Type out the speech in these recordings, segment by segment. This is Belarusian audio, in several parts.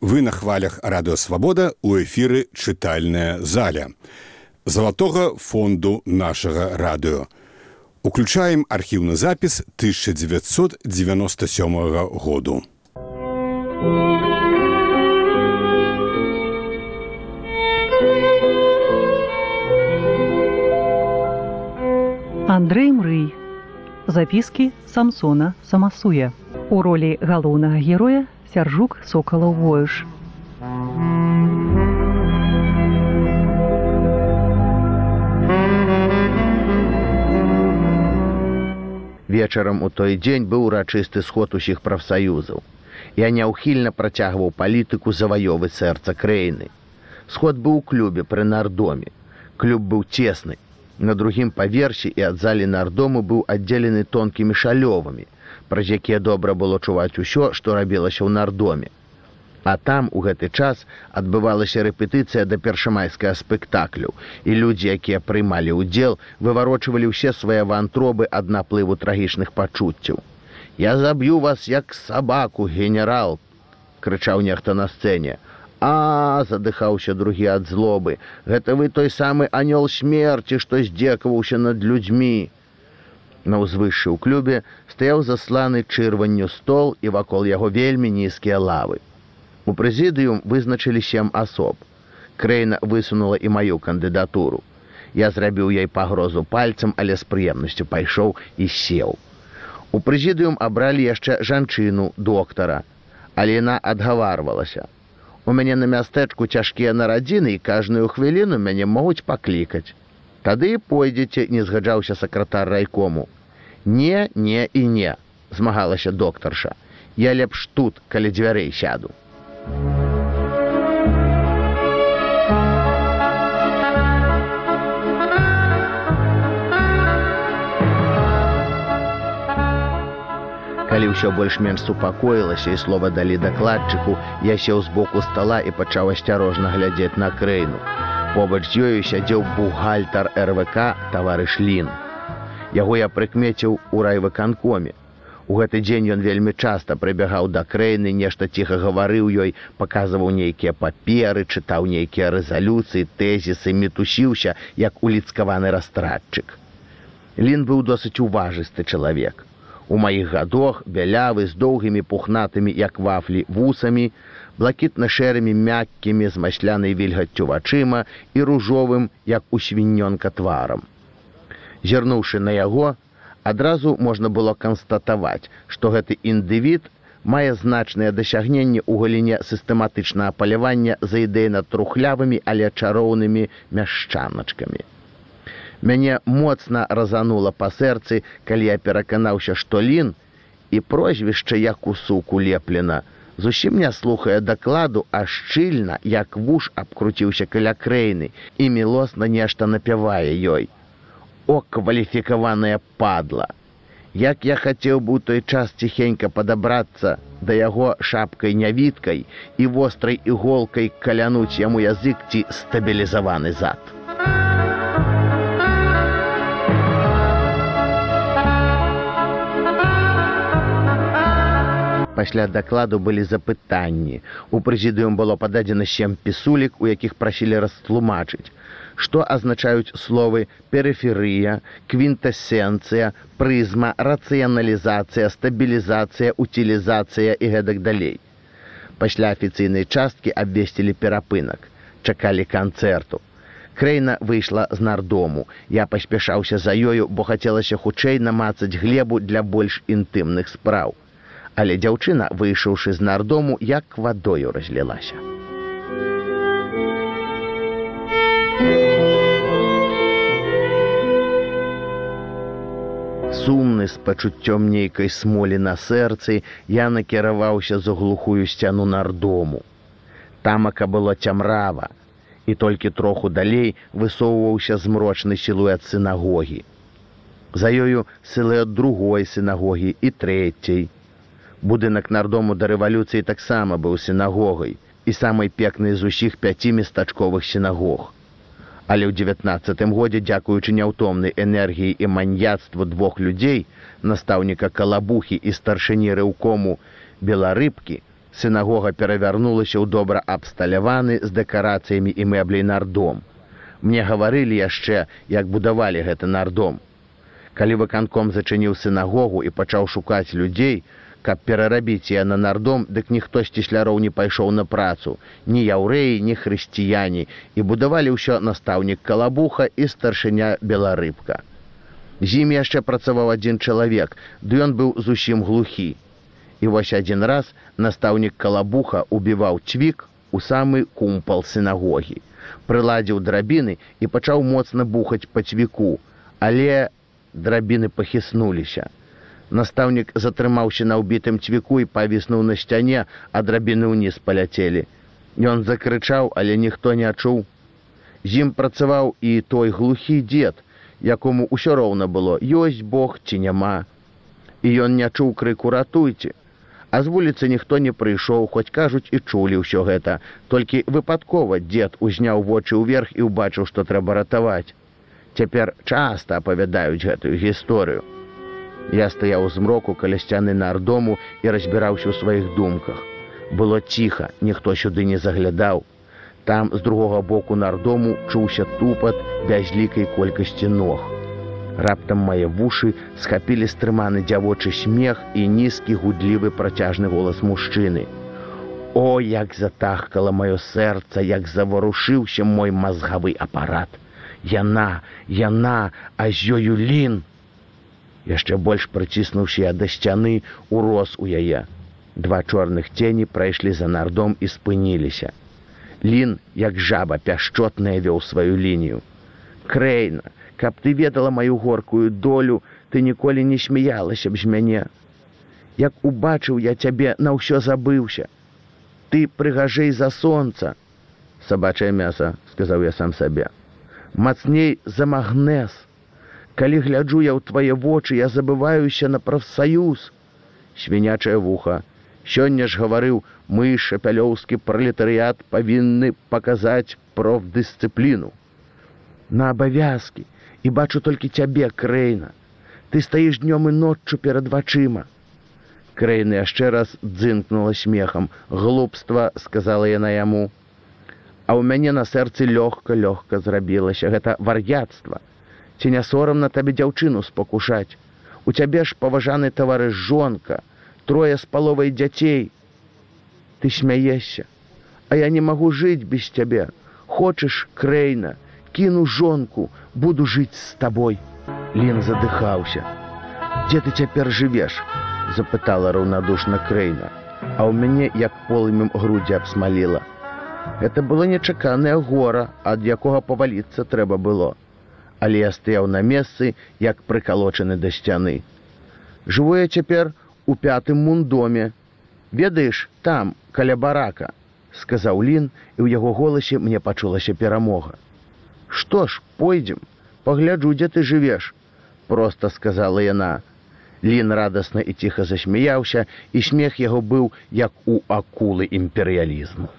Вы на хвалях радыёвабода у эфіры чытальная заля залатога фонду нашага радыё. Уключаем архіўны запіс 1997 году. Андрэй Мрый. Запіскі Самсона Самасуя. У ролі галоўнага героя сяржук сокалаў воюш. Вечарам у той дзень быў урачысты сход усіх прафсаюзаў. Я няўхільна працягваў палітыку заваёвы сэрца краіны. Сход быў у клубе пры нардоме. Клуб быў цесны. На другім паверсе і ад залі нардому быў аддзелены тонкімі шалёвамі, праз якія добра было чуваць усё, што рабілася ў нардоме. А там у гэты час адбывалася рэпетыцыя да першамайскага спектаклю, і людзі, якія прымалі ўдзел, выварочвалі ўсе свае вантробы ад наплыву трагічных пачуццяў. Я заб'ю вас як сабаку, генерал, крычаў нехта на сцэне. А задыхаўся другі ад злобы. Гэта вы той самы анёл смерці, што здзекаваўся над людзьмі. На ўзвышшы ў клубе стаяў засланы чырванню стол і вакол яго вельмі нізкія лавы. У прэзідыум вызначылі сем асоб. Крэйна высунула і маю кандыдатуру. Я зрабіў ёй пагрозу пальцам, але з прыемнасцю пайшоў і сеў. У прэзідыум абралі яшчэ жанчыну доктара, але яна адгаварвалася. У мяне на мястэчку цяжкія нарадзіны і кажную хвіліну мяне могуць паклікаць. Тады пойдзеце, не згаджаўся сакратар райкому. Не, не і не, змагалася доктарша. Я лепш тут, каля дзвярэй сяду. Калі ўсё больш-менш супакоілася і слова далі дакладчыку, я сеў з боку стала і пачаў асцярожна глядзець на крэйну. Побач з ёю сядзеў бухгальтар РВК таварыш Лін. Яго я прыкмеціў у райвыканкоме. У гэты дзень ён вельмі часта прыбягаў да крэйны, нешта ціха гаварыў ёй, паказваў нейкія паперы, чытаў нейкія рэзалюцыі, тэзісы, мітусіўся, як уліцкаваны растратчык. Лін быў досыць уважысты чалавек. У маіх гадох бялявы з доўгімі пухнатымі, як вафлі вусамі, блакітна-шэрымі мяккімі з маслянай вільгаццю вачыма і ружовым, як у свінёнка тварам. Зірнуўшы на яго, адразу можна было канстатаваць, што гэты індывід мае значныя дасягненні ў галіне сістэматычнага палявання за ідэйна трухлявымі, але чароўнымі мяшчаначкамі. Мяне моцна разанула па сэрцы, калі я пераканаўся, што лін і прозвішча як у суку леплена, зусім не слухае дакладу, а шчыльна, як вуш абкруціўся каля крэйны і мілосна нешта напявае ёй о кваліфікаваная падла. Як я хацеў бы той час ціхенька падабрацца да яго шапкай нявіткай і вострай іголкай калянуць яму язык ці стабілізаваны зад. Пасля дакладу былі запытанні. У прэзідыум было пададзена сем пісулік, у якіх прасілі растлумачыць што азначаюць словы перыферыя, квінтэсенцыя, прызма, рацыяналізацыя, стабілізацыя, утылізацыя і гэтак далей. Пасля афіцыйнай часткі абвесцілі перапынак, чакалі канцэрту. Крэйна выйшла з нардому. Я паспяшаўся за ёю, бо хацелася хутчэй намацаць глебу для больш інтымных спраў. Але дзяўчына, выйшаўшы з нардому, як вадою разлілася. Сумны з пачуццём нейкай смолі на сэрцы я накіраваўся за глухую сцяну нардому. Тамака было цямрава, і толькі троху далей высоўваўся змрочны сілуэт сінагогі. За ёю сылэт другой сінагогі і трэцяй. Будынак нардому да рэвалюцыі таксама быў сінагогай і самай пекнай з усіх пяці местачковых сінагог але ў девятнацатым годзе дзякуючы няўтомнай энергіі і маньяцтву двух людзей настаўніка калабухі і старшыні рэўкому беларыбкі Сінагога перавярнулася ў добра абсталяваны з дэкарацыямі і мэбляй нардом. Мне гаварылі яшчэ, як будавалі гэты нардом. Калі выканком зачыніў сінагогу і пачаў шукаць людзей, каб перарабіць я на нардом, дык ніхто з цісляроў не пайшоў на працу, ні яўрэі, ні хрысціяне і будавалі ўсё настаўнік калабуха і старшыня беларыбка. З імі яшчэ працаваў адзін чалавек, ды ён быў зусім глухі. І вось адзін раз настаўнік калабуха убіваў цвік у самы кумпал сінагогі. Прыладзіў драбіны і пачаў моцна бухаць па цвіку, але драбіны пахіснуліся. Настаўнік затрымаўся на ўбітым цвіку і павіснуў на сцяне, а драбіны ўніз паляцелі. Ён закрычаў, але ніхто не чуў. З ім працаваў і той глухі дзед, якому ўсё роўна было, ёсць Бог ці няма. І ён не чуў крыку ратуйце. А з вуліцы ніхто не прыйшоў, хоць кажуць і чулі ўсё гэта. Толькі выпадкова дзед узняў вочы ўверх і ўбачыў, што трэба ратаваць. Цяпер часта апавядаюць гэтую гісторыю. Я стаяў у змроку каля сцяны нардому і разбіраўся ў сваіх думках. Было ціха, ніхто сюды не заглядаў. Там з другога боку нардому чуўся тупат бязлікай колькасці ног. Раптам мае вушы схапілі стрыманы дзявочы смех і нізкі гудлівы працяжны голас мужчыны. О, як затахкала маё сэрца, як заварушыўся мой мазгавы апарат. Яна, яна, а з ёю лін, яшчэ больш прыціснуўся я да сцяны урос у яе. Два чорных цені прайшлі за нардом і спыніліся. Лін, як жаба пяшчотная вёў сваю лінію. Крэйна, каб ты ведала маю горкую долю, ты ніколі не смяялася б з мяне. Як убачыў я цябе на ўсё забыўся. Ты прыгажэй за сонца, сабачае мяса, сказаў я сам сабе. Мацней за магнез, калі гляджу я ў твае вочы я забываюся на прафсаюз. Свінячае вуха. Сёння ж гаварыў мы шапялёўскі пралетарыят павінны паказаць профдысцыпліну. На абавязкі. І бачу толькі цябе крэйна ты стаіш днём і ноччу перад вачыма. Крэйна яшчэ раз дзынкнула смехам. Глупства сказала яна яму. А ў мяне на сэрцы лёгка лёгка зрабілася. Гэта вар'яцтва ці не сорамна табе дзяўчыну спакушаць? У цябе ж паважаны таварыш жонка трое з паловай дзяцей. Ты смяешся а я не магу жыць без цябе. Хочаш крэйна кіну жонку буду жыць з табой. Лін задыхаўся. Дзе ты цяпер жывеш запытала раўнадушна крэйна а ў мяне як полымем грудзі абсмаліла. Это было нечаканае гора ад якога паваліцца трэба было але я стаяў на месцы як прыкалочаны да сцяны. Жыву я цяпер у пятым мундоме. ведаеш там каля барака сказаў лін і ў яго голасе мне пачулася перамога. Што ж пойдзем пагляджу дзе ты жывеш просто сказала яна. Лін радасна і ціха засмяяўся і смех яго быў як у акулы імперыялізму.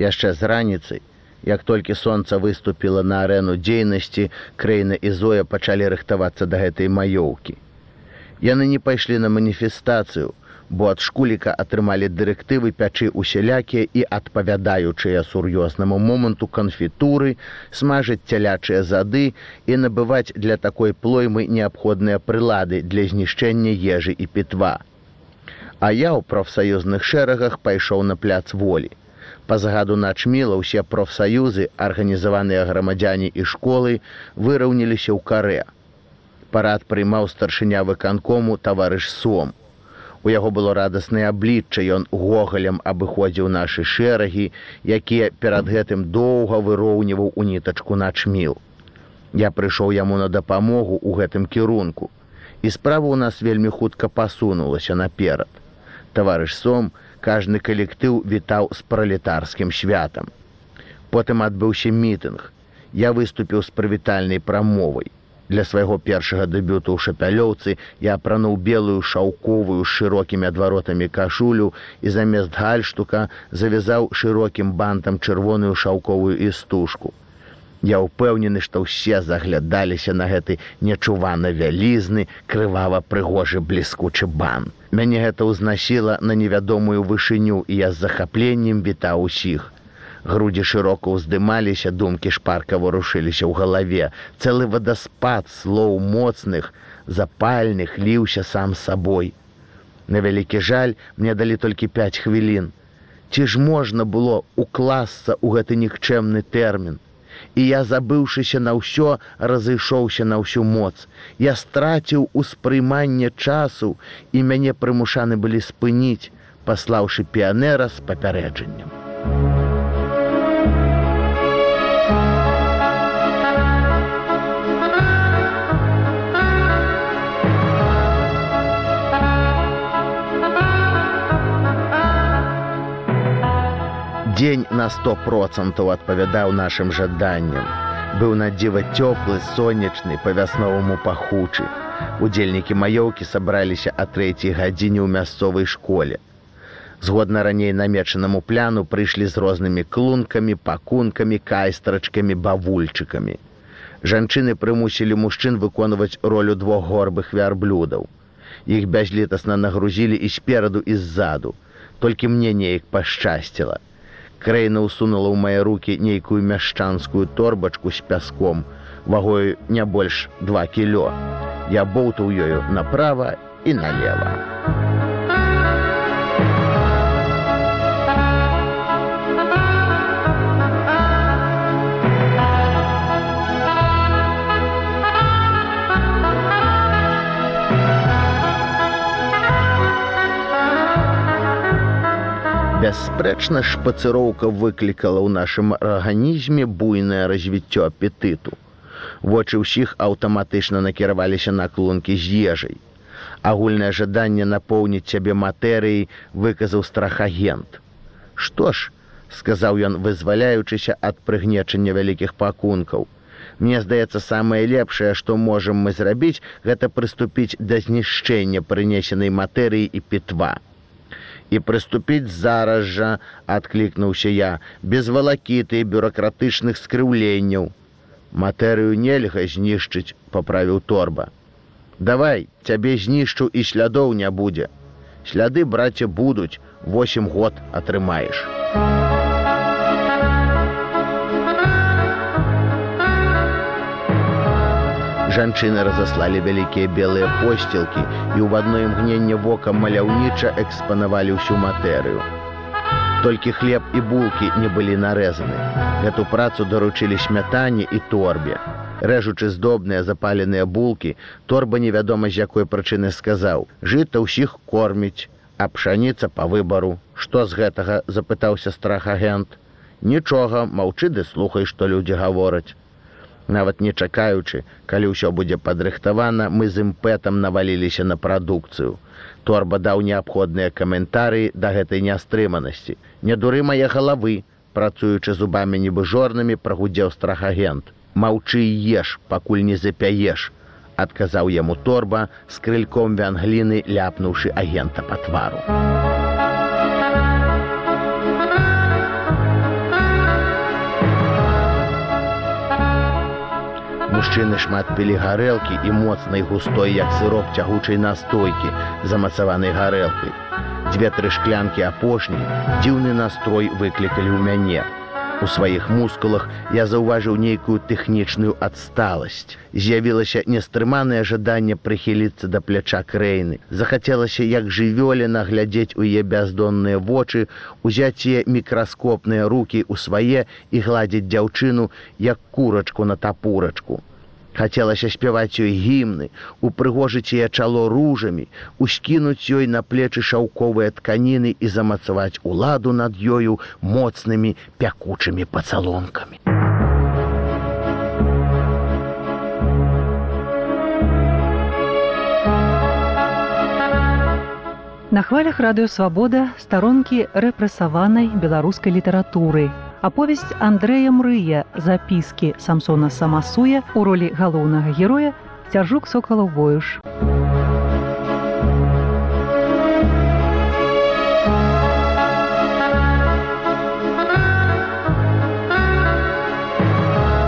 Яшчэ з раніцы як толькі сонца выступіла на арэну дзейнасці краіна і зоя пачалі рыхтавацца да гэтай маёўкі. Яны не пайшлі на маніфестацыю бо ад шкуліка атрымалі дырэктывы пячы усялякія і адпавядаючыя сур'ёзнаму моманту канфітуры смажыць цялячыя зады і набываць для такой плоймы неабходныя прылады для знішчэння ежы і пітва. А я ў прафсаюзных шэрагах пайшоў на пляц волі Па загаду начміла ўсе профсаюзы, арганізаваныя грамадзяне і школы выраўніліся ў карэ. Парад прыймаў старшыня выканкому таварыш сом. У яго было радаснае аблічча, ён гогалем абыходзіў нашы шэрагі, якія перад гэтым доўга выроўніваў у нітачку начміл. Я прыйшоў яму на дапамогу ў гэтым кірунку. І справа ў нас вельмі хутка пасунулася наперад. Таварыш сом, кажны калектыў вітаў з пралетарскім святам. Потым адбыўся мітынг. Я выступіў з прывітальнай прамовай. Для свайго першага дэбюту ў шапялёўцы я апрануў белую шаўковую з шырокімі адваротамі кашулю і замест гальштука завязаў шырокім бантам чырвоную шаўковую істужку. Я ўпэўнены, што ўсе заглядаліся на гэты нечувана вялізны, крывава прыгожы бліскучы бан. Мяне гэта ўзнасіла на невядомую вышыню і я з захапленнем вітаў усіх. Грудзі шырока ўздымаліся, думкі шпарка варушыліся ў галаве. Цэлы вадаспад слоў моцных, запальных ліўся сам сабой. На вялікі жаль мне далі толькі пяць хвілін. Ці ж можна было укласться ў гэты нікчэмны тэрмін? І я забыўшыся на ўсё разышоўся на ўсю моц. Я страціў успрыманне часу і мяне прымушаны былі спыніць паслаўшы піянера з папярэджаннем Дзень на сто процентаў адпавядаў нашым жаданням. Быў надзіва цёплы, сонечны, па-вясноваму пахучы. Удзельнікі маёўкі сабраліся а трэцяй гадзіне ў мясцовай школе. Згодна раней намечанаму пляну прыйшлі з рознымі клункамі, пакункамі, кайстрачкамі, бавульчыкамі. Жанчыны прымусілі мужчын выконваць ролю двух горбых вярблюдаў. Іх бязлітасна нагрузілі і спераду і ззаду. Толькі мне неяк пашчасціла. Крэйна ўсунула ў мае рукі нейкую мяшчанскую торбачку з пяском, вагою не больш два кілё. Я боўтаў ёю направа і налево. Бясспрэчна шпацыроўка выклікала ў нашым арганізме буйнае развіццё апетыту. Вочы ўсіх аўтаматычна накіраваліся на клункі з ежай. Агульнае жаданне напоўніць цябе матэрыяй выказаў страхагент. Што ж, сказаў ён, вызваляючыся ад прыгнечання вялікіх пакункаў. Мне здаецца, самае лепшае, што можам мы зрабіць, гэта прыступіць да знішчэння прынесенай матэрыі і пітва і прыступіць зараз жа адклікнуўся я без валакіты бюракратычных скрыўленняў матэрыю нельга знішчыць паправіў торба. Давай цябе знішчу і слядоў не будзе сляды браце будуць восемь год атрымаеш Жанчыны разаслалі вялікія белыя посцілкі і ў адно імгненне вока маляўніча экспанавалі ўсю матэрыю. Толькі хлеб і булкі не былі нарэзаны. Гэту працу даручылі смятанне і торбе. Рэжучы здобныя запаленыя булкі, торба невядома з якой прычыны сказаў: Жыта ўсіх корміць, а пшаніца па выбару. Што з гэтага запытаўся страхагент. Нічога, маўчы ды слухай, што людзі гавораць. Нават не чакаючы, калі ўсё будзе падрыхтавана, мы з імпэтам наваліліся на прадукцыю. Торба даў неабходныя каментарыі да гэтай нястрыманасці. Не дуры мае галавы, працуючы зубамі нібы жорнымі прагудзеў страхагент. Маўчы і еш, пакуль не запяеш, адказаў яму торба з крыльком вянгліны ляпнуўшы агента па твару. Мужчыны шмат пілі гарэлкі і моцнай густой, як сырок цягучай настойкі, замацаванай гарэлкай. Дзве-тры шклянкі апошняй дзіўны настрой выклікалі ў мяне. У сваіх мускулах я заўважыў нейкую тэхнічную адсталасць. З'явілася нестрыманае жаданне прыхіліцца да пляча крэйны. Захацелася як жывёліна глядзець у яе бяздонныя вочы, узяць яе мікраскопныя рукі ў свае і гладзіць дзяўчыну як курачку на тапурачку. Хацелася спяваць ёй гімны, упрыгожыць яе чало ружамі, ускінуць ёй на плечы шаўковыя тканіны і замацаваць уладу над ёю моцнымі пякучымі пацалонкамі. На хвалях радыёвабода старонкі рэпрэсаванай беларускай літаратуры аповесць Андрэя Мрыя запіскі Самсона Самасуя у ролі галоўнага героя цяжук сокала воюш.